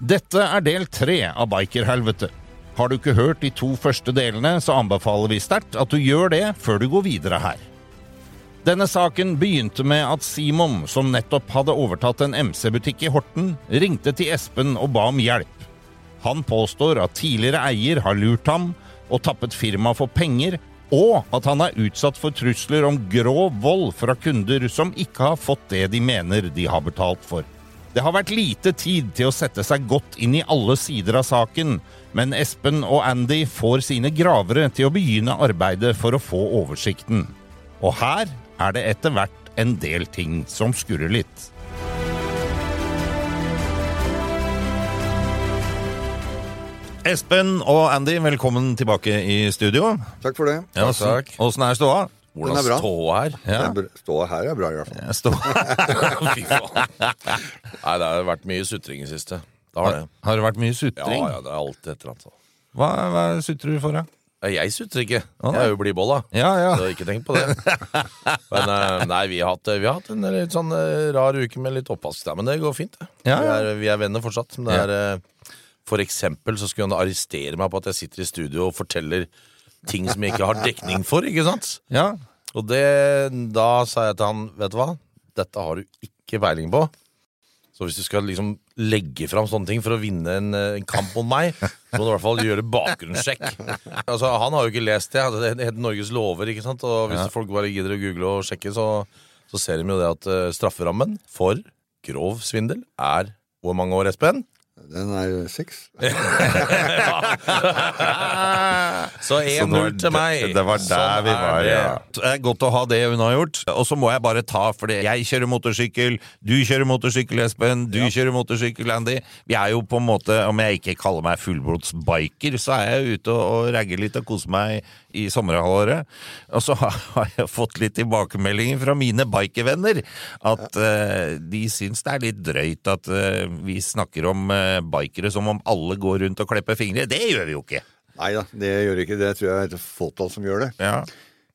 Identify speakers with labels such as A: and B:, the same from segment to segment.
A: Dette er del tre av Bikerhelvete. Har du ikke hørt de to første delene, så anbefaler vi sterkt at du gjør det før du går videre her. Denne saken begynte med at Simon, som nettopp hadde overtatt en MC-butikk i Horten, ringte til Espen og ba om hjelp. Han påstår at tidligere eier har lurt ham og tappet firmaet for penger, og at han er utsatt for trusler om grov vold fra kunder som ikke har fått det de mener de har betalt for. Det har vært lite tid til å sette seg godt inn i alle sider av saken, men Espen og Andy får sine gravere til å begynne arbeidet for å få oversikten. Og her er det etter hvert en del ting som skurrer litt. Espen og Andy, velkommen tilbake i studio.
B: Takk for det.
A: Ja,
C: takk.
A: Åssen er ståa?
B: Den er bra.
C: ståa her?
A: Ja.
B: Det er br- Ståa her er bra, i hvert fall.
A: Ja, stå.
C: Fy faen. Nei, det har vært mye sutring i siste. Det har det.
A: Har det vært mye
C: Ja,
A: sutring?
C: ja, det er alltid et eller annet. sånt.
A: Hva, hva sutrer du for, da?
C: Nei, Jeg sutrer ikke.
A: Nei.
C: Jeg er jo blidbolla.
A: Ja, ja.
C: Så ikke tenk på det. Men eh, nei, vi har hatt, vi har hatt en litt sånn eh, rar uke med litt oppvask der, men det går fint. det.
A: Ja, ja.
C: Vi, er, vi er venner fortsatt. Men det er, eh, for eksempel så skulle han arrestere meg på at jeg sitter i studio og forteller ting som jeg ikke har dekning for, ikke sant?
A: Ja,
C: Og det, da sa jeg til han, vet du hva, dette har du ikke peiling på. Så hvis du skal liksom legge fram sånne ting for å vinne en, eh, en kamp mot meg, så må du i hvert fall gjøre bakgrunnssjekk. Altså, han har jo ikke lest det. Altså, det heter Norges lover, ikke sant? Og hvis
A: Ja.
C: folk bare gidder å google og sjekke, så, så ser de jo det at eh, strafferammen for grov svindel er hvor mange år, Espen?
B: Den er seks.
C: Så
A: Så det
C: 1-0 til meg.
A: Det var der
C: Sånn
A: vi var,
C: det.
A: ja. Det er godt å ha det unnagjort. Og så må jeg bare ta, for jeg kjører motorsykkel, du kjører motorsykkel, Espen, du kjører motorsykkel, Andy. Vi er jo på en måte, om jeg ikke kaller meg fullblodsbiker, så er jeg ute og, og ragger litt og koser meg i sommerhalvåret. Og så har har jeg fått litt tilbakemeldinger fra mine bikervenner at eh, de syns det er litt drøyt at uh, vi snakker om eh, bikere som om alle går rundt og klepper fingre. Det gjør vi jo ikke.
B: Nei da, det gjør vi ikke det. tror jeg er et fåtall som gjør det.
A: Ja.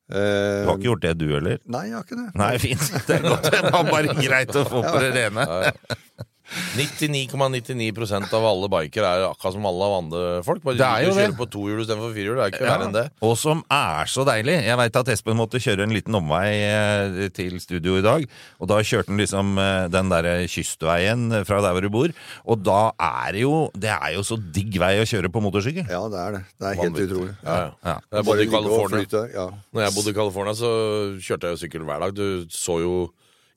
B: Eh,
A: Du har ikke gjort det, du heller?
B: Nei, jeg har ikke det.
A: Nei, fint. Det er godt. Det var bare greit å få på det rene.
C: 99,99% av alle bikere er akkurat som alle andre folk. Bare
A: Det er jo
C: kjører
A: det.
C: på tohjul istedenfor firehjul. Det er ikke verre enn det.
A: Og som er så deilig. Jeg veit at Espen måtte kjøre en liten omvei eh, til studio i dag. Og da kjørte han liksom eh, den derre kystveien fra der hvor du bor. Og da er det jo Det er jo så digg vei å kjøre på motorsykkel.
B: Ja, det er det. Det er helt
C: Vanvittig.
B: utrolig.
C: Ja, ja.
A: Ja.
C: Jeg bodde i California.
B: Ja.
C: Når jeg bodde i California, så kjørte jeg jo sykkel hver dag. Du så jo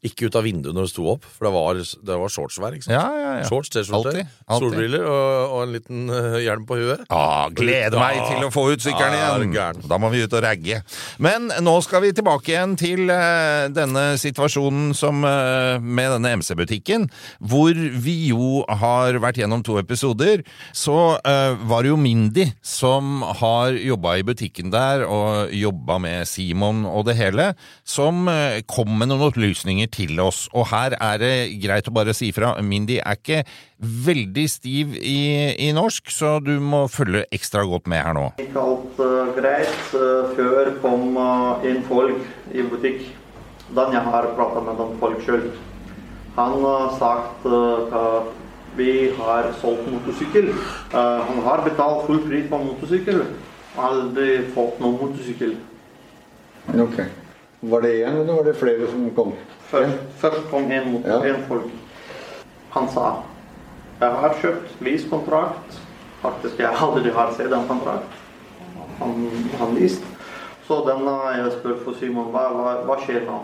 C: ikke ut av vinduet når du sto opp, for det var, det var shortsvær. ikke sant?
A: Ja, ja, ja.
C: Shorts, T-skjorte, solbriller og, og en liten eh, hjelm på huet.
A: Ah, gleder meg til å få ut sykkelen
C: er
A: igjen! Da må vi ut og ragge. Men nå skal vi tilbake igjen til uh, denne situasjonen som, uh, med denne MC-butikken, hvor vi jo har vært gjennom to episoder. Så var det jo Mindy som har jobba i butikken der, og jobba med Simon og det hele, som kom med noen opplysninger til oss. Og her er det greit å bare si fra. Mindy er ikke veldig stiv i, i norsk, så du må følge ekstra godt med her nå.
D: Ikke alt uh, greit. eh, før kom uh, inn folk i butikk. Den jeg har prata med den folk sjøl. Han har sagt eh, at vi har solgt motorsykkel. Eh, han har betalt full pris på motorsykkel. Aldri fått noen motorsykkel.
B: Ok. Var det én, eller var det flere som kom?
D: Først, først kom en, mot,
B: Ja.
D: en folk. Han sa jeg har kjøpt leasekontrakt. Faktisk, jeg aldri har sett en kontrakt. Han, han leased. Så denne jeg spør for Simon hva, hva, hva skjer nå.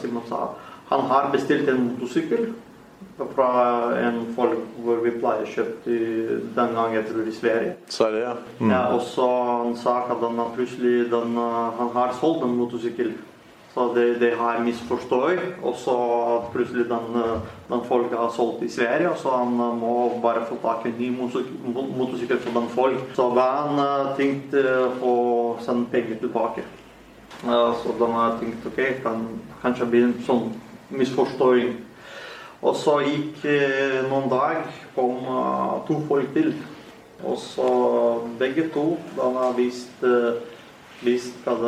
D: Simon sa han har bestilt en motorsykkel fra en folk hvor vi pleier å kjøpe den gangen jeg tror i Sverige.
C: Sverige, ja.
D: Ja, og så han sa at denne, plutselig den, eh, han har solgt en motorsykkel. Så det, det har jeg misforstått. Og så plutselig den, den folk har solgt i Sverige, og så han må bare få tak i en ny motorsykkel for den folk. Så han tenkte å sende penger tilbake. Så da har jeg tenkt ok, kan kanskje bli en sånn misforståing. Og så gikk noen dager, kom to folk til. Og så begge to da har vist, vist at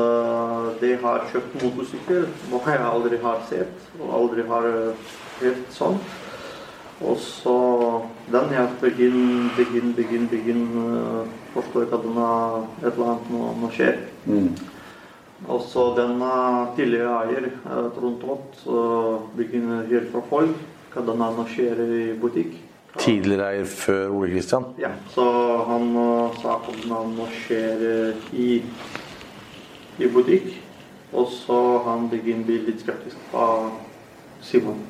D: de har kjøpt motorsykkel, noe jeg aldri har sett og aldri har hørt sånn. Og så den jeg begynner, begynner, begynner, begynner forstår ikke at den er et eller annet noe, noe skjer.
B: Mm.
D: Og så den tidligere eier, Trond Tott, begynner å høre fra folk hva den nå skjer i butikk.
C: Tidligere eier før Ole Kristian?
D: Ja, så han sa at den nå skjer uh, i, i butikk. Og så han begynner å bli litt skeptisk på Simon.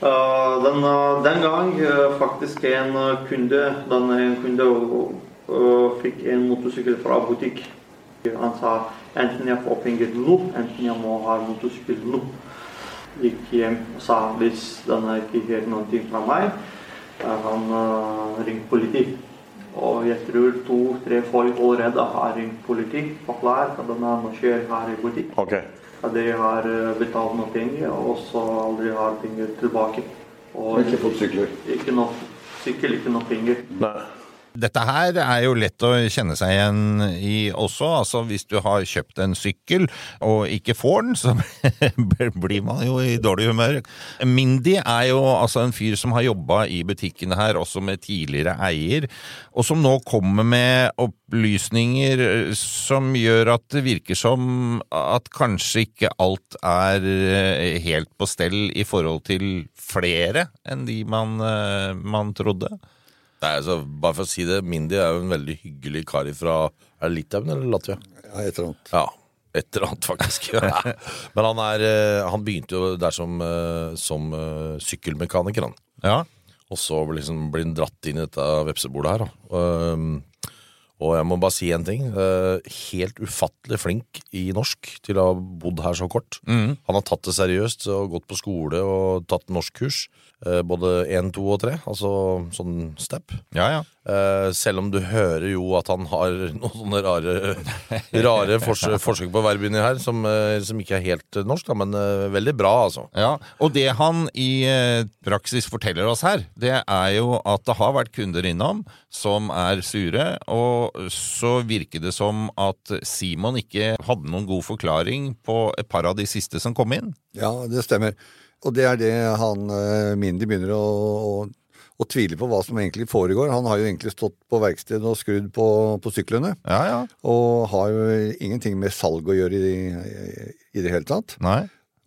D: Uh, den, den, gang faktisk en kunde den en kunde fikk en motorsykkel fra butikk. Han sa enten jeg får penger nå, enten jeg må ha motorsykkel nå. Gikk hjem og sa hvis den ikke hører noe fra meg, han uh, ringt politi. Og jeg tror to-tre folk allerede har i politikk på klar denne nå skjer her i butikk.
C: Okay.
D: At de har betalt noe penger, og så aldri har penger tilbake.
B: Og ikke fått sykler?
D: Ikke noe sykkel, ikke noe penger.
C: Nei.
A: Dette her er jo lett å kjenne seg igjen i også. Altså hvis du har kjøpt en sykkel og ikke får den, så blir man jo i dårlig humør. Mindy er jo altså en fyr som har jobba i butikkene her, også med tidligere eier, og som nå kommer med opplysninger som gjør at det virker som at kanskje ikke alt er helt på stell i forhold til flere enn de man, man trodde.
C: Nei, altså, bare for å si det, Mindy er jo en veldig hyggelig kar fra Er det Litauen eller Latvia?
B: Ja, et eller annet.
C: Ja, et eller annet, faktisk. Men han, er, han begynte jo der som, som sykkelmekaniker, han.
A: Ja.
C: Og så liksom, han dratt inn i dette vepsebordet her. Da. Og jeg må bare si en ting. Uh, helt ufattelig flink i norsk til å ha bodd her så kort.
A: Mm.
C: Han har tatt det seriøst og gått på skole og tatt norskkurs. Uh, både én, to og tre. Altså sånn step.
A: Ja, ja.
C: Uh, selv om du hører jo at han har noen sånne rare, rare forsøk, forsøk på verb inni her, som, som, ikke er helt norsk, da, men veldig bra, altså.
A: Ja, Og det han i praksis forteller oss her, det er jo at det har vært kunder innom som er sure, og så virker det som at Simon ikke hadde noen god forklaring på et par av de siste som kom inn.
B: Ja, det stemmer. Og det er det han Mindy begynner å, å, å, tviler på hva som egentlig foregår. Han har jo egentlig stått på verkstedet og skrudd på, på syklene.
A: Ja, ja.
B: Og har jo ingenting med salg å gjøre i, i, i det hele tatt.
A: Nei.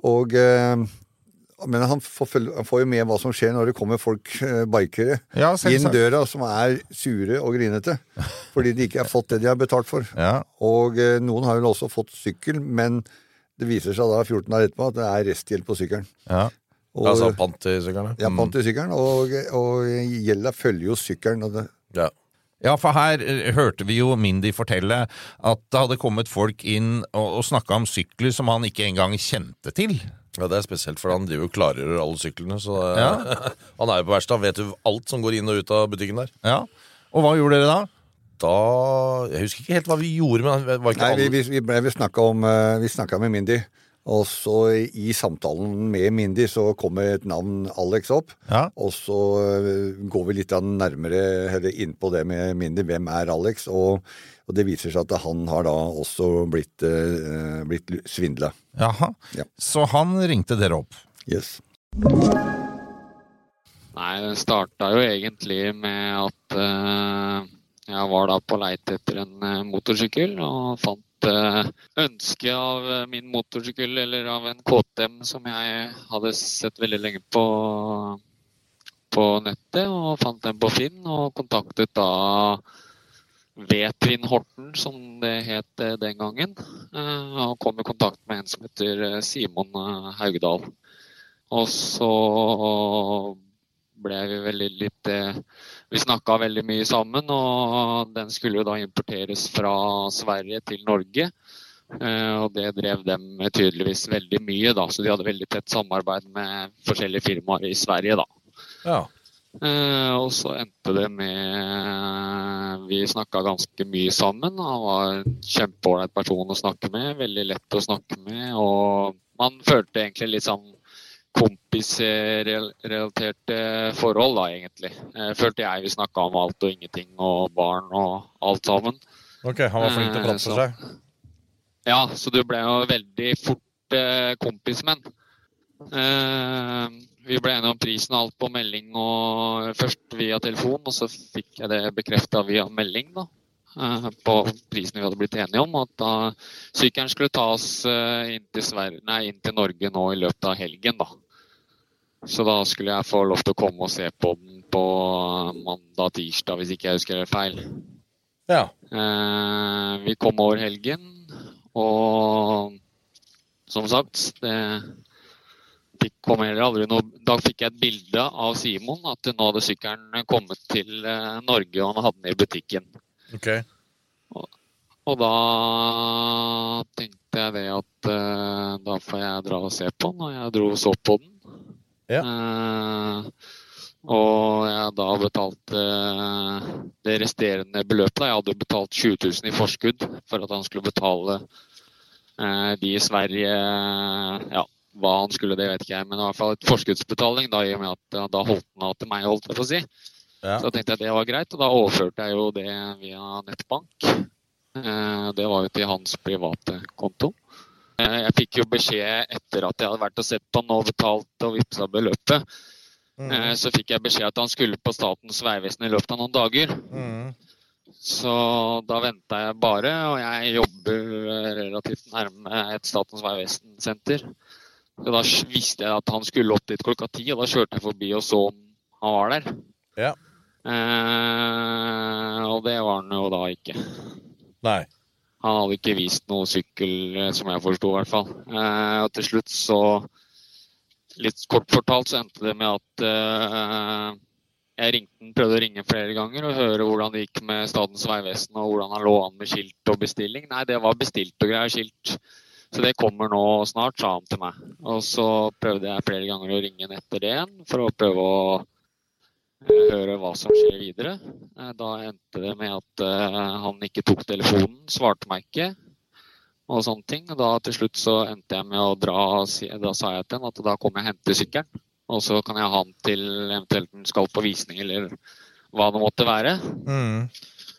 B: Og eh, men han får, han får, jo med hva som skjer når det kommer folk, eh, bikere,
A: ja,
B: inn døra som er sure og grinete. Fordi de ikke har fått det de har betalt for.
A: Ja.
B: Og eh, noen har jo også fått sykkel, men det viser seg da 14 dager etterpå at det er restgjeld på sykkelen.
A: Ja.
C: Og, altså pant i sykkelen?
B: Ja, pant i sykkelen. Og, og gjelda følger jo sykkelen. Og det,
C: ja.
A: Ja, for her hørte vi jo Mindy fortelle at det hadde kommet folk inn og, og snakka om sykler som han ikke engang kjente til.
C: Ja, Det er spesielt, for han driver jo klargjør alle syklene. Så
A: Ja.
C: han er jo på verkstedet, vet jo alt som går inn og ut av butikken der.
A: Ja, Og hva gjorde dere da?
C: Da Jeg husker ikke helt hva vi gjorde, men det var ikke
B: Nei, vi,
C: alle-
B: vi, vi, vi snakka om eh, Vi snakka med Mindy. Og så i samtalen med Mindy så kommer et navn Alex opp.
A: Ja.
B: Og så eh, går vi litt nærmere inn på det med Mindy. Hvem er Alex? Og, og det viser seg at han har da også blitt, eh, blitt svindla.
A: Jaha.
B: Ja.
A: Så han ringte dere opp.
B: Yes.
E: Nei, det starta jo egentlig med at eh, jeg var da på leit etter en eh, motorsykkel og fant eh, ønske av eh, min motorsykkel eller av en KTM som jeg hadde sett veldig lenge på, på nettet, og fant den på Finn og kontaktet da Vetrin Horten, som det het eh, den gangen, og kom i kontakt med en som heter Simon Haugedal. Og så ble vi veldig litt Vi snakka veldig mye sammen, og den skulle jo da importeres fra Sverige til Norge. Eh, og det drev dem tydeligvis veldig mye, da. Så de hadde veldig tett samarbeid med forskjellige firmaer i Sverige, da.
C: Ja.
E: Eh, og så endte det med Vi snakka ganske mye sammen. Han var en kjempeålreit person å snakke med. Veldig lett å snakke med. Og man følte egentlig litt sånn kompisrelaterte forhold, da, egentlig. Eh, følte jeg vi snakka om alt og ingenting, og barn og alt sammen.
C: Ok, han var flink til å prate for seg.
E: Ja, så du ble jo veldig fort eh, kompismenn. Eh, vi ble enige om prisen og alt på melding, og først via telefon, og så fikk jeg det bekrefta via melding. da, eh, På prisen vi hadde blitt enige om. At da sykkelen skulle tas eh, inn til, Sverige, nei, inn til Norge nå i løpet av helgen. da. Så da skulle jeg få lov til å komme og se på den på mandag-tirsdag, hvis ikke jeg husker det feil.
C: Ja.
E: Eh, vi kom over helgen, og som sagt det fikk, kom heller aldri noe, Da fikk jeg et bilde av Simon, at nå hadde sykkelen kommet til eh, Norge, og han hadde den i butikken.
C: Ok.
E: Og da tenkte jeg det at uh, da får jeg dra og se på den, og jeg dro og så på den.
C: Ja.
E: Uh, og jeg da betalte eh, det resterende beløpet. Jeg hadde betalt 20 000 i forskudd for at han skulle betale de i Sverige Ja, hva han skulle, det vet ikke jeg, men i hvert fall et forskuddsbetaling, da, i og med at da holdt han av til meg, holdt jeg på å si.
C: Ja.
E: Så da tenkte jeg det var greit, og da overførte jeg jo det via nettbank. Eh, Det var jo til hans private konto. Eh, Jeg fikk jo beskjed etter at jeg hadde vært og sett på han og betalt og vippsa beløpet.
C: Mm.
E: Eh, Så fikk jeg beskjed at han skulle på Statens vegvesen i løpet av noen dager.
C: Mm.
E: Så da venta jeg bare, og jeg jobber relativt nærme et Statens vegvesen-senter. Så da visste jeg at han skulle opp dit klokka ti, og da kjørte jeg forbi og så om han var der.
C: Ja.
E: Eh, og det var han jo da ikke.
C: Nei.
E: Han hadde ikke vist noe sykkel, eh, som jeg forsto i hvert fall. Eh, og til slutt så Litt kort fortalt så endte det med at eh, jeg ringte, prøvde å ringe flere ganger og høre hvordan det gikk med Statens vegvesen og hvordan han lå an med skilt og bestilling. Nei, det var bestilt og greier skilt. Så det kommer nå snart, sa han til meg. Og så prøvde jeg flere ganger å ringe han etter det igjen for å prøve å høre hva som skjer videre. Eh, Da endte det med at eh, han ikke tok telefonen, svarte meg ikke og sånne ting. Da til slutt så endte jeg med å dra, da sa jeg til han at da kommer jeg og henter sykkelen. Og så kan jeg ha den til eventuelt den skal på visning eller hva det måtte være.
C: Mm.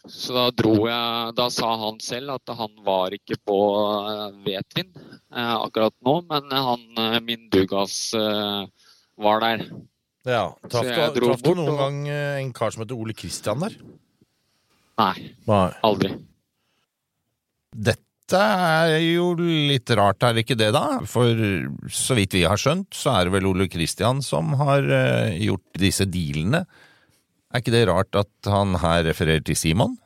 E: Så da dro jeg Da sa han selv at han var ikke på eh, Vetvin akkurat nå, men han min Dugas var der.
C: Ja. Traff du, traf du noen
E: og-
C: gang eh, en kar som heter Ole Kristian der?
E: Nei,
C: Nei.
E: aldri.
A: Dette er jo litt rart, er det ikke det da? For så vidt vi har skjønt, så er det vel Ole Kristian som har eh, gjort disse dealene. Er ikke det rart at han her refererer til Simon?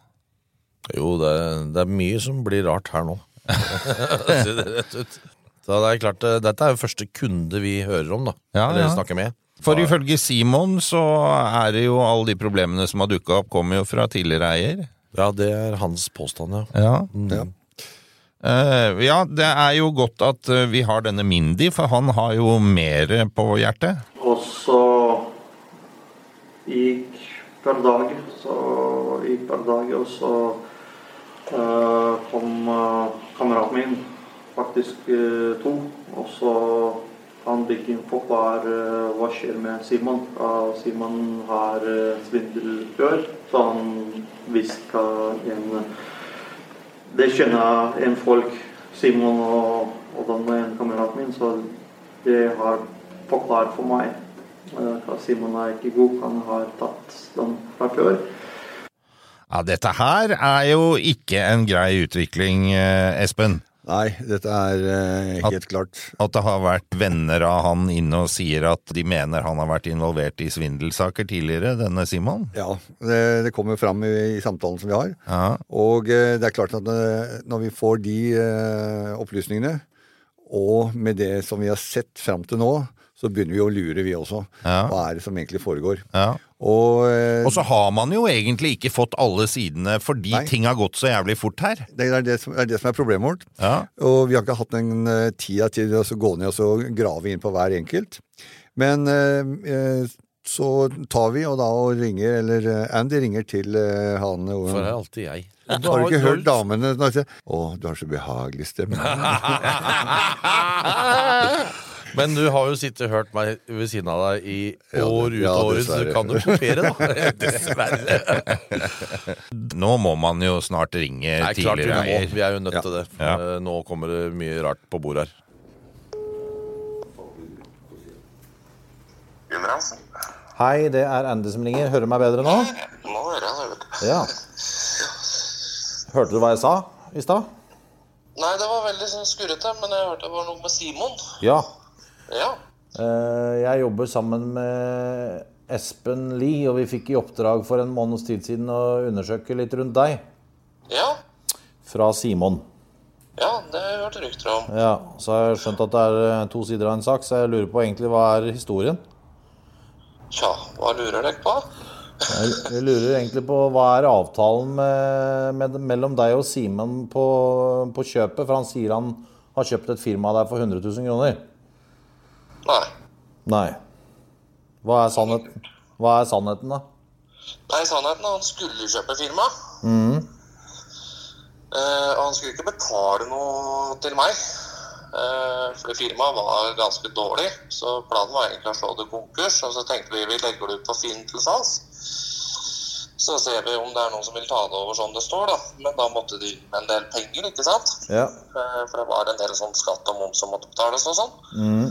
C: Jo, det, det er mye som blir rart her nå. Si det rett ut. Så det er klart, eh, Dette er jo første kunde vi hører om, da.
A: Ja,
C: Eller
A: ja.
C: snakker med.
A: For ifølge Simon så er det jo alle de problemene som har dukka opp, kommer jo fra tidligere eier.
C: Ja, det er hans påstand, ja.
A: Ja.
B: Ja.
A: Uh, ja, det er jo godt at eh, vi har denne Mindy, for han har jo mer på hjertet.
D: Og så gikk per dag, så gikk per dag, og så uh, kom uh, kameraten min, faktisk eh, to, og så han Big Infop eh, hva skjer med Simon. Uh, Simon har uh, svindelrør, så han visste hva en Det kjenner en folk, Simon og, og den ene kameraten min, så det har forklart for meg eh, hva Simon er ikke god, han har tatt den fra før.
A: Ja, dette her er jo ikke en grei utvikling, eh, Espen.
B: Nei, dette er uh, helt klart.
A: At det har vært venner av han inne og sier at de mener han har vært involvert i svindelsaker tidligere, denne Simon.
B: Ja, det, det kommer fram i, i samtalen som vi har.
A: Ja,
B: Og uh, det er klart at uh, når vi får de opplysningene, og med det som vi har sett fram til nå, så begynner vi å lure, vi også.
A: Ja.
B: Hva er det som egentlig foregår?
A: Ja.
B: Og eh,
A: Og så har man jo egentlig ikke fått alle sidene fordi
B: Nei.
A: ting har gått så jævlig fort her.
B: det er det som er, det som er problemet vårt.
A: Ja.
B: Og vi har ikke hatt den eh, tida til å gå ned og så grave inn på hver enkelt. Men eh, eh, så tar vi og da og ringer, eller Andy ringer til eh, han og,
C: For det er alltid jeg.
B: Har du ikke hørt damene når de sier 'Å, du har så behagelig stemme'?
C: Men du har jo sittet og hørt meg ved siden av deg i år ut
B: ja,
C: og år, så du kan jo kopiere, da. Dessverre.
A: Nå må man jo snart ringe
C: Nei, klart vi
A: tidligere
C: må.
A: eier.
C: Vi er jo nødt
B: Ja.
C: til det.
A: Ja.
C: Eh, Nå kommer det mye rart på bordet her.
F: Gudbrandsen.
G: Hei, det er Andy som ringer. Hører du meg bedre nå?
F: Nå hører jeg det, vet du.
G: Ja. Hørte du hva jeg sa i stad?
F: Nei, det var veldig sånn skurrete, men jeg hørte det var noe med Simon.
G: Ja.
F: Ja.
G: Eh, Jeg jobber sammen med Espen Lie, og vi fikk i oppdrag for en måneds tid siden å undersøke litt rundt deg.
F: Ja.
G: Fra Simon.
F: Ja, det har jeg hørt rykter om.
G: Ja, Så har jeg skjønt at det er eh, to sider av en sak, så jeg lurer på egentlig hva er historien?
F: Tja, hva lurer dere på?
G: Jeg lurer egentlig på hva er avtalen med, med, mellom deg og Simon på, på kjøpet? For han sier han har kjøpt et firma der for 100 000 kroner.
F: Nei.
G: Nei. Hva er sannheten? Hva er sannheten, da?
F: Nei, sannheten er han skulle kjøpe firma. Eh, og han skulle ikke betale noe til meg. Eh, fordi firmaet var ganske dårlig. Så planen var egentlig å slå det konkurs. Og så tenkte vi vi legger det ut på Finn til salgs. Så ser vi om det er noen som vil ta det over som det står, da. Men da måtte de inn med en del penger, ikke sant?
G: Ja.
F: Eh, For det var en del sånn skatt og moms som måtte betales og sånn.
G: Mhm.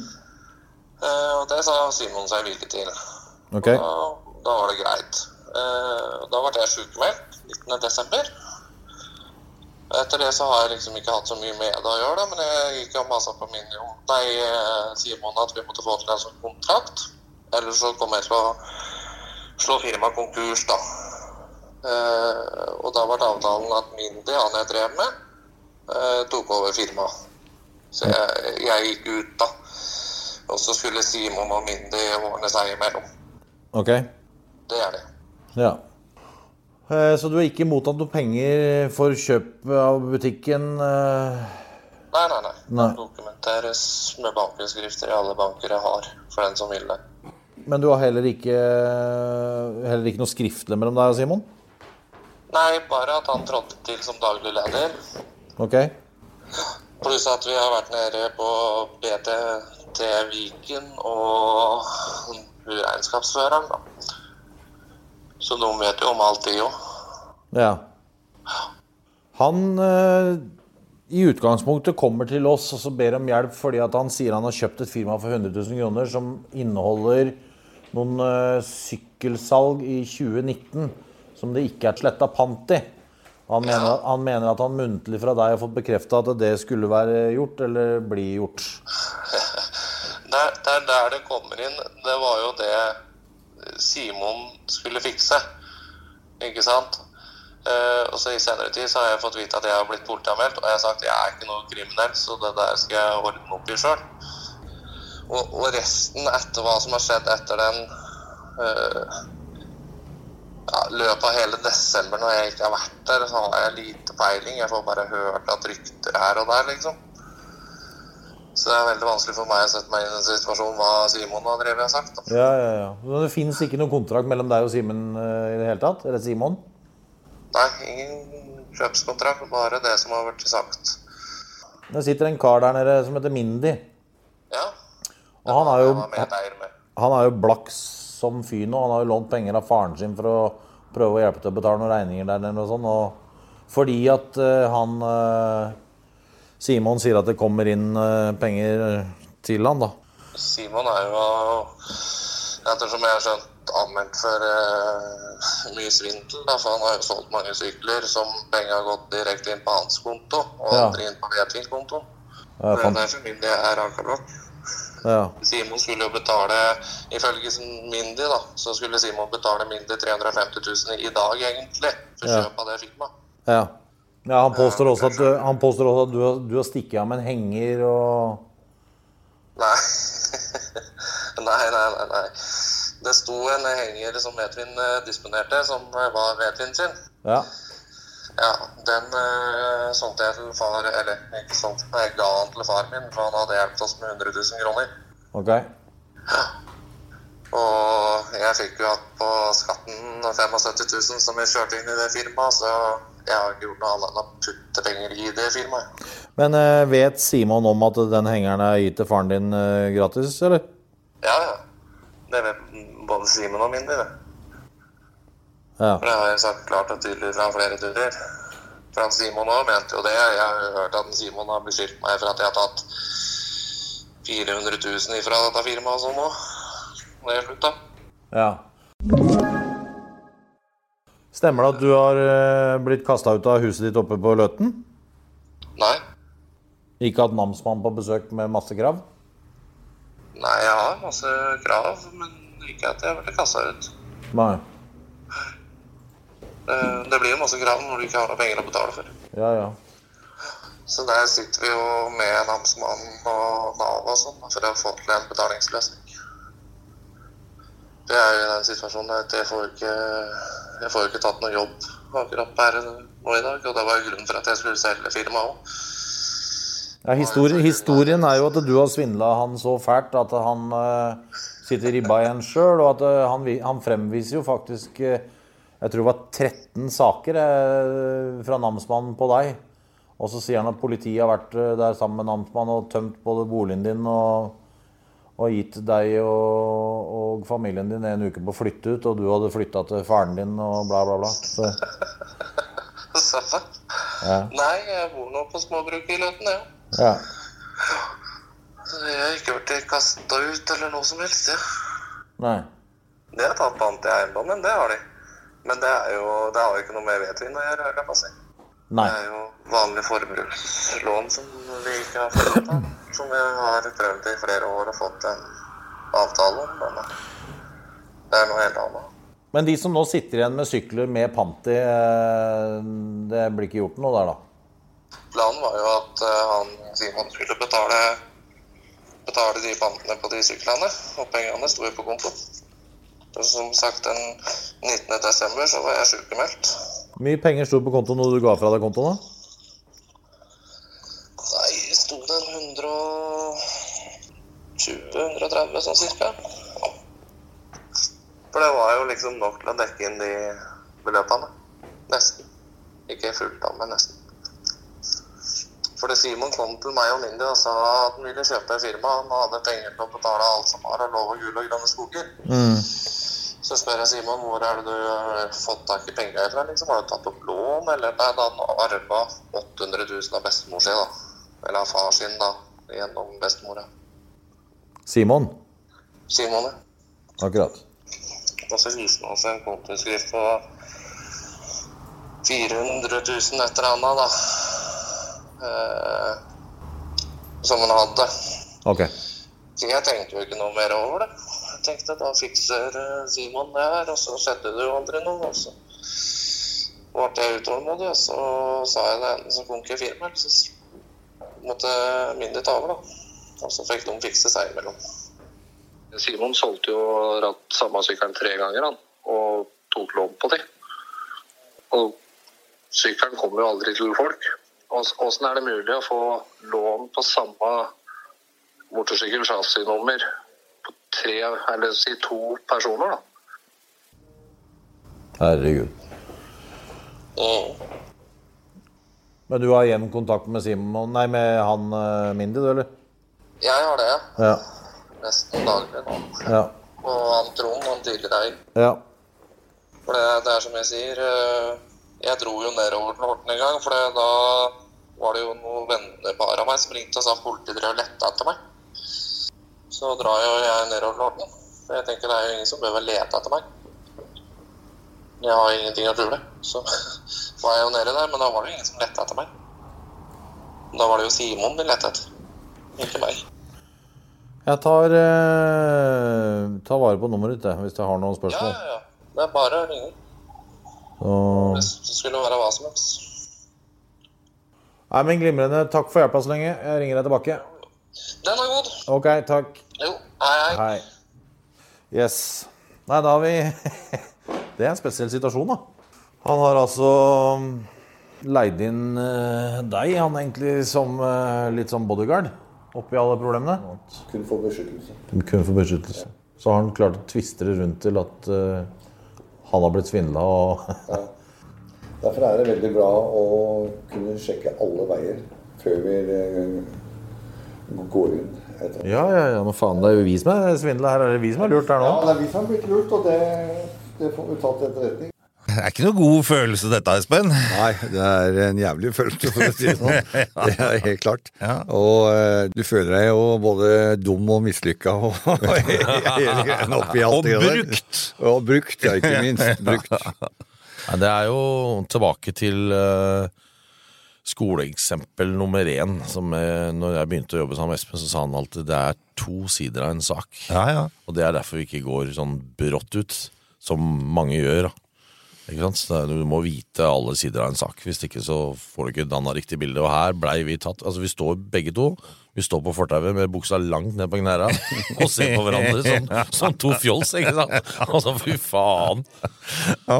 F: Eh, Og det sa Simon seg villig til.
G: Okay.
F: Da, da var det greit. Eh, Da ble jeg sjukmeldt 19.12. Etter det så har jeg liksom ikke hatt så mye med det å gjøre, da, men jeg gikk og masa på min jo, nei, eh, Simon at vi måtte få til en sånn kontrakt. Ellers så kommer jeg til å slå firmaet konkurs, da. Eh, og da ble avtalen at Mindy, han jeg drev med, eh, tok over firmaet. Så jeg, jeg gikk ut, da. Og så skulle Simon og Mindy ordne seg imellom.
G: Ok.
F: Det er det.
G: Ja. Eh, Så du har ikke mottatt noe penger for kjøp av butikken? eh?
F: Nei, nei, nei.
G: Nei.
F: Dokumenteres med bankutskrifter i alle banker jeg har, for den som vil det.
G: Men du har heller ikke, heller ikke noe skriftlig mellom deg og Simon?
F: Nei, bare at han trådte til som daglig leder.
G: Ok.
F: Pluss at vi har vært nede på BTT Viken og regnskapsføreren, da. Så de vet jo om alt, de òg.
G: Ja. Han eh, i utgangspunktet kommer til oss og så ber om hjelp fordi at han sier han har kjøpt et firma for 100 000 kroner som inneholder noen eh, sykkelsalg i 2019 som det ikke er sletta pant i. Han mener, ja. han mener at han muntlig fra deg har fått bekrefta at det skulle være gjort, eller bli gjort.
F: Det det er der det kommer inn. Det var jo det Simon skulle fikse. Ikke sant? Uh, og så I senere tid så har jeg fått vite at jeg har blitt politianmeldt, og jeg har sagt at jeg er ikke noe kriminell, så det der skal jeg ordne opp i sjøl. Og, og resten etter hva som har skjedd etter den uh, ja, løpet av hele desember når jeg ikke har vært der, så har jeg lite peiling. Jeg får bare hørt at rykter her og der, liksom. Så det er veldig vanskelig for meg å sette meg i en situasjon hva Simon har drevet og sagt. Da.
G: Ja, ja, ja. Men det fins ikke noen kontrakt mellom deg og Simen eh, i det hele tatt? Eller Simon?
F: Nei, ingen kjøpskontrakt, bare det som har vært sagt.
G: Det sitter en kar der nede som heter Mindy.
F: Ja,
G: Og han er jo, han er jo blakk som fy nå. Han har jo lånt penger av faren sin for å prøve å hjelpe til å betale noen regninger der nede og sånn. Og fordi at eh, han eh, Simon sier at det kommer inn eh, penger til han, da.
F: Simon er jo, ettersom jeg har skjønt, anmeldt for uh, mye svindel. Da, for han har jo solgt mange sykler som penger har gått direkte inn på hans konto, og
G: Ja.
F: aldri inn på Vetvins konto.
G: Ja,
F: Det er
G: for
F: derfor Mindy er anklaget.
G: ja.
F: Simon skulle jo betale, ifølge Mindy, da, så skulle Simon betale Mindy 350 000 i dag, egentlig, for kjøp av det firmaet.
G: ja. Ja han påstår også at, du, han påstår også at du, har- du har stikket av med en henger og
F: Nei. Nei, nei, nei. nei. Det sto en henger som Edvin eh, disponerte, som eh, var Edvin sin.
G: Ja.
F: Ja, den uh, solgte jeg til far Eller ikke solgte, jeg ga den til far min, for han hadde hjulpet oss med 100 000 kroner.
G: Ok.
F: Og jeg fikk jo hatt på skatten 75 000 som jeg kjørte inn i det firmaet, så jeg har ikke gjort noe annet enn å putte penger i det firmaet.
G: Men eh, vet Simon om at den hengeren er gitt til faren din eh, gratis, eller?
F: Ja, ja. Det vet både Simon og Mindy, det.
G: Ja.
F: For det har jeg sagt klart og tydelig fra flere turer. For han Simon òg mente jo det. Jeg har hørt at Simon har beskyldt meg for at jeg har tatt 400 000 ifra dette firmaet og sånn òg. Når slutt, slutta.
G: ja. Stemmer det at du har eh, blitt kasta ut av huset ditt oppe på Løten?
F: Nei.
G: Ikke hatt namsmann på besøk med masse krav?
F: Nei, jeg har masse krav, men ikke at jeg ble kasta ut.
G: Nei.
F: Det, det blir jo masse krav når du ikke har noe penger å betale for.
G: Ja, ja.
F: Så der sitter vi jo med namsmannen og Nav og sånn for å få til en betalingsløsning. Det er jo den situasjonen at jeg får ikke, jeg får jo ikke tatt noe jobb akkurat her nå i dag. Og det var jo grunnen for at jeg skulle selge firmaet òg.
G: ja historien, historien er jo at du har svindla han så fælt at han uh, sitter ribba igjen sjøl, og at uh, han, han fremviser jo faktisk uh, Jeg tror det var 13 saker fra namsmannen på deg. Og så sier han at politiet har vært der sammen med namsmannen og tømt både boligen din og, og gitt deg og, og familien din en uke på å flytte ut, og du hadde flytta til faren din og bla, bla, bla. Så,
F: Så,
G: ja.
F: nei, jeg bor nå på småbruket i Løten, jeg.
G: ja.
F: Så jeg har ikke blitt kasta ut eller noe som helst. Ja.
G: Nei.
F: De har tatt pant i eiendommen, det har de. Men det, er jo, det har jo ikke noe med vedtvinn å gjøre.
G: Nei.
F: Det er jo vanlig forbrukslån som vi ikke har fått av. Som vi har prøvd i flere år og fått en avtale om. Men det er noe helt annet.
G: Men de som nå sitter igjen med sykler med pant i, eh, det blir ikke gjort noe der, da?
F: Planen var jo at eh, han Simon skulle betale, betale de pantene på de syklene. Og pengene sto jo på konto. Som sagt, den 19. desember så var jeg sykemeldt.
G: Hvor mye penger sto på kontoen når du ga fra deg kontoen? da?
F: Nei, sto det en 120-130 sånn cirka. For det var jo liksom nok til å dekke inn de beløpene. Nesten. Ikke fullt av, men nesten. Fordi Simon kom til meg og Mindy og sa at han ville kjøpe firma. Han hadde penger til å betale alt som var av lov og gull og grønne skoger. Så spør jeg Simon hvor er det du har fått tak i penger fra? Liksom, har du tatt opp lån, eller nei, da han arva 800 000 av bestemor sin, da. Eller av far sin, da, gjennom bestemora.
G: Simon?
F: Simon, ja.
G: Akkurat.
F: Og så viste han oss en kontoskrift på 400 000 et eller annet, da. Eh, som han hadde.
G: Ok.
F: Så jeg tenkte jo ikke noe mer over det. Tenkte da fikser eh, Simon det her, og så skjedde det jo aldri noe. Og så ble jeg utålmodig, og så sa jeg det ene som konk i firmaet. Så måtte mindre ta over, da. Og så fikk de fikse seg imellom. Simon solgte jo ratt samme sykkelen tre ganger, han. Og tok lån på det. Og sykkelen kommer jo aldri til folk. Åssen er det mulig å få lån på samme motorsykkel chassisnummer tre, eller si to personer, da.
G: Herregud.
F: Mm.
G: Men du har jevn kontakt med Simon Nei, med han eh, Mindy, du, eller?
F: Jeg har det, ja. Nesten daglig nå.
G: Ja.
F: Og han Trond, han tidligere eier.
G: ja.
F: For det, det er som jeg sier, eh, jeg dro jo nedover til Horten en gang, for da var det jo noen vennepar av meg som ringte og sa politiet drev og lette etter meg. Så drar jo jeg nedover Horten. For jeg tenker det er jo ingen som behøver lete etter meg. Jeg har ingenting å skjule. Så var jeg jo nede der, men da var det jo ingen som lette etter meg. Da var det jo Simon de lette etter, ikke meg.
G: Jeg tar, eh, tar vare på nummeret ditt, hvis jeg har noen
F: Ja,
G: spørsmål.
F: ja, ja. Det er bare å ringe.
G: Så...
F: Hvis det skulle være hva som helst.
G: Nei, men Glimrende. Takk for hjelpa så lenge. Jeg ringer deg tilbake.
F: Den er god.
G: Ok, takk.
F: Jo, hei, hei.
G: Hei. Yes. Nei, da har vi Det er en spesiell situasjon, da. Han har altså leid inn eh, deg, han egentlig, som eh, litt som bodyguard oppi alle problemene.
B: Kun for beskyttelse.
G: Kun for beskyttelse. Så har han klart å tviste det rundt til at eh, han har blitt svindla og ja.
B: Derfor er det veldig bra å kunne sjekke alle veier før vi går inn. Etter.
G: Ja, ja, ja, men faen, det er jo vi som er svindla her. Er det vi som har lurt her nå?
B: Ja, det er vi som har blitt lurt, og det, det får vi ta til etterretning.
A: Det er ikke noe god følelse dette, Espen.
B: Nei, det er en jævlig følelse, for å si det sånn. Det er helt klart.
A: Ja.
B: Og eh, du føler deg jo både dum og mislykka og hele greia oppi alt det der.
A: brukt.
B: Og brukt, ja, ikke minst. Brukt.
C: Det er jo tilbake til eh, skoleeksempel nummer én. Som jeg, når jeg begynte å jobbe sammen med Espen, så sa han alltid det er to sider av en sak.
A: Ja, ja.
C: Og det er derfor vi ikke går sånn brått ut, som mange gjør. Ikke sant? Du må vite alle sider av en sak. Hvis ikke så får du ikke danna riktig bilde. Og her blei vi tatt. Altså Vi står begge to Vi står på fortauet med buksa langt ned på knærne og ser på hverandre som, som to fjols. ikke sant? Altså, fy faen.
A: Å,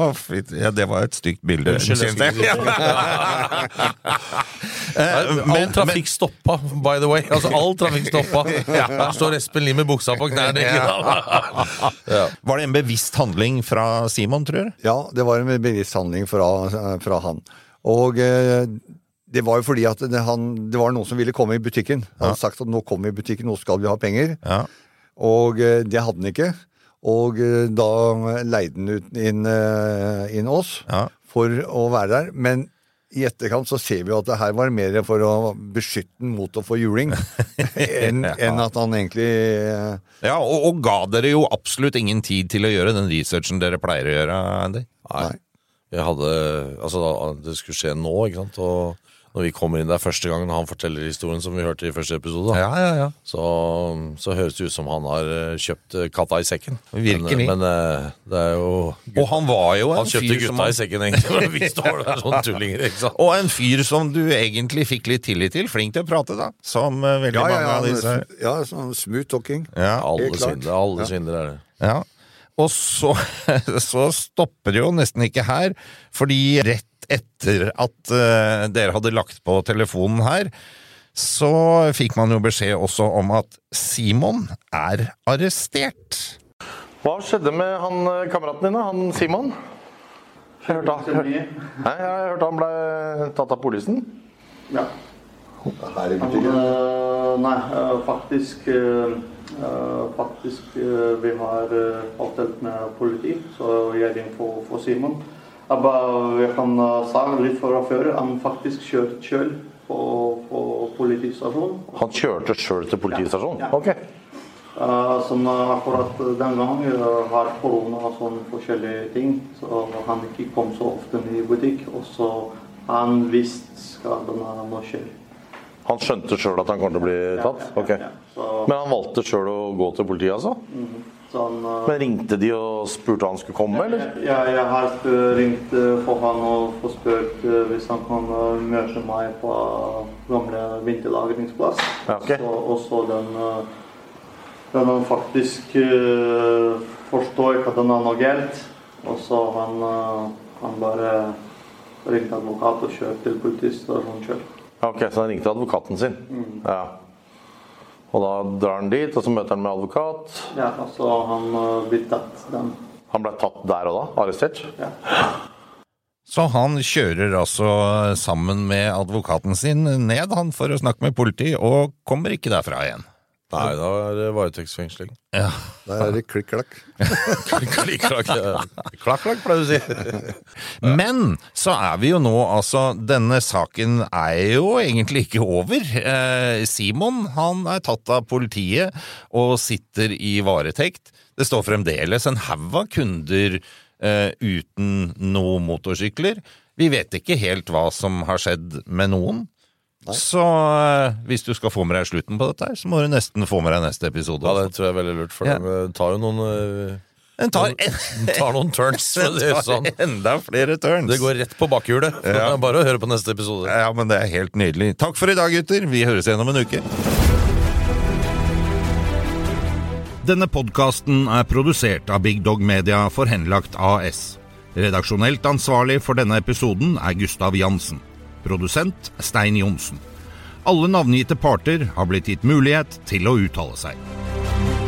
A: ja, det var et stygt bilde.
C: Unnskyld, jeg
A: Eh,
C: All
A: men-
C: trafikk stoppa, by the way. Altså, all trafikk stoppa. Her står Espen Lie med buksa på knærne. ikke sant? Ja.
A: Var det en bevisst handling fra Simon, tror du?
B: Ja, det var en bevisst handling fra, fra han. Og eh, det var jo fordi at det, han, det var noen som ville komme i butikken. Han hadde sagt at nå kommer vi i butikken, nå skal vi ha penger.
A: Ja.
B: Og eh, det hadde han ikke. Og eh, da leide han ut inn, eh, inn oss
A: Ja.
B: for å være der. Men i etterkant så ser vi jo at det her var mer for å beskytte den mot å få juling, enn enn at han egentlig
A: Ja, og, og ga dere jo absolutt ingen tid til å gjøre den researchen dere pleier å gjøre, Andy.
C: Nei. Jeg hadde, altså Det skulle skje nå, ikke sant. Og når vi kommer inn der første gangen og han forteller historien som vi hørte i første episode,
A: Ja, ja, ja.
C: så, så høres det ut som han har eh, kjøpt eh, katta i sekken.
A: Virkelig.
C: Men, men eh, det er jo
A: Og han var jo en
C: Han kjøpte
A: fyr som
C: gutta i sekken, egentlig. Vi står der sånn tullinger, ikke sant.
A: Og en fyr som du egentlig fikk litt tillit til. Flink til å prate, da. Som veldig
B: Ja, ja,
A: mange av disse.
B: ja. ja sånn smooth talking.
A: Ja,
C: Alle svindlere, alle svindlere er det.
A: ja. Og så, så stopper det jo nesten ikke her, fordi rett etter at uh, dere hadde lagt på telefonen her, så fikk man jo beskjed også om at Simon er arrestert.
C: Hva skjedde med han eh, kameraten din. Han Simon? Jeg hørte, han- Nei, jeg hørte han ble tatt av politiet.
D: Ja.
B: Her i butikken.
D: eh, nei, faktisk Faktisk vi har avtalt med politi, så jeg ringer for, for Simon. Jeg kan uh, si litt fra før. Han faktisk kjørte selv på, på politistasjonen.
C: Han kjørte sjøl til politistasjonen?
D: Ja.
C: Ok.
D: Uh, som uh, akkurat den gang uh, har korona og sånne forskjellige ting, så han ikke kom så ofte i butikk. Og så han visste skadene må skje.
C: Han skjønte sjøl at han kom til å bli tatt? Ok.
D: Ja, så,
C: Men han valgte sjøl å gå til politiet, altså?
D: Mm han, uh,
C: Men ringte de og spurte han skulle komme, eller?
D: Ja, jeg har sp- ringt uh, for han og spurt uh, hvis han kan møte meg på gamle vinterlagringsplass.
C: Ja, ok.
D: så, og så den, den han faktisk uh, forstår ikke at den er noe galt. Og så han, uh, han bare ringte advokat og kjørte til politistasjonen.
C: Ja, Ok, Så han ringte advokaten sin? Ja. Og da drar han dit, og så møter han med advokat.
D: Ja, og så han uh, blitt tatt den.
C: Han ble tatt der og da? Arrestert?
D: Ja.
A: Så han kjører altså sammen med advokaten sin ned han for å snakke med politiet, og kommer ikke derfra igjen.
C: Nei, da er det varetektsfengsling.
A: Ja.
B: Da er det klikk-klakk.
C: Klikk-klakk, klakk-klakk, pleier du å si.
A: Men så er vi jo nå, altså Denne saken er jo egentlig ikke over. Eh, Simon han er tatt av politiet og sitter i varetekt. Det står fremdeles en haug av kunder eh, uten noen motorsykler. Vi vet ikke helt hva som har skjedd med noen. Så eh, hvis du skal få med deg slutten på dette, her, så må du nesten få med deg neste episode.
C: Ja, det tror jeg er veldig lurt, for
A: Ja.
C: det tar jo noen eh,
A: Den tar,
C: tar noen turns. å sånn.
A: enda flere turns.
C: Det går rett på bakhjulet.
A: Ja.
C: Bare å høre på neste episode.
A: Ja, men det er helt nydelig. Takk for i dag, gutter. Vi høres igjen om en uke. Denne podkasten er produsert av Big Dog Media for Henlagt AS. Redaksjonelt ansvarlig for denne episoden er Gustav Jansen. Produsent Stein Johnsen. Alle navngitte parter har blitt gitt mulighet til å uttale seg.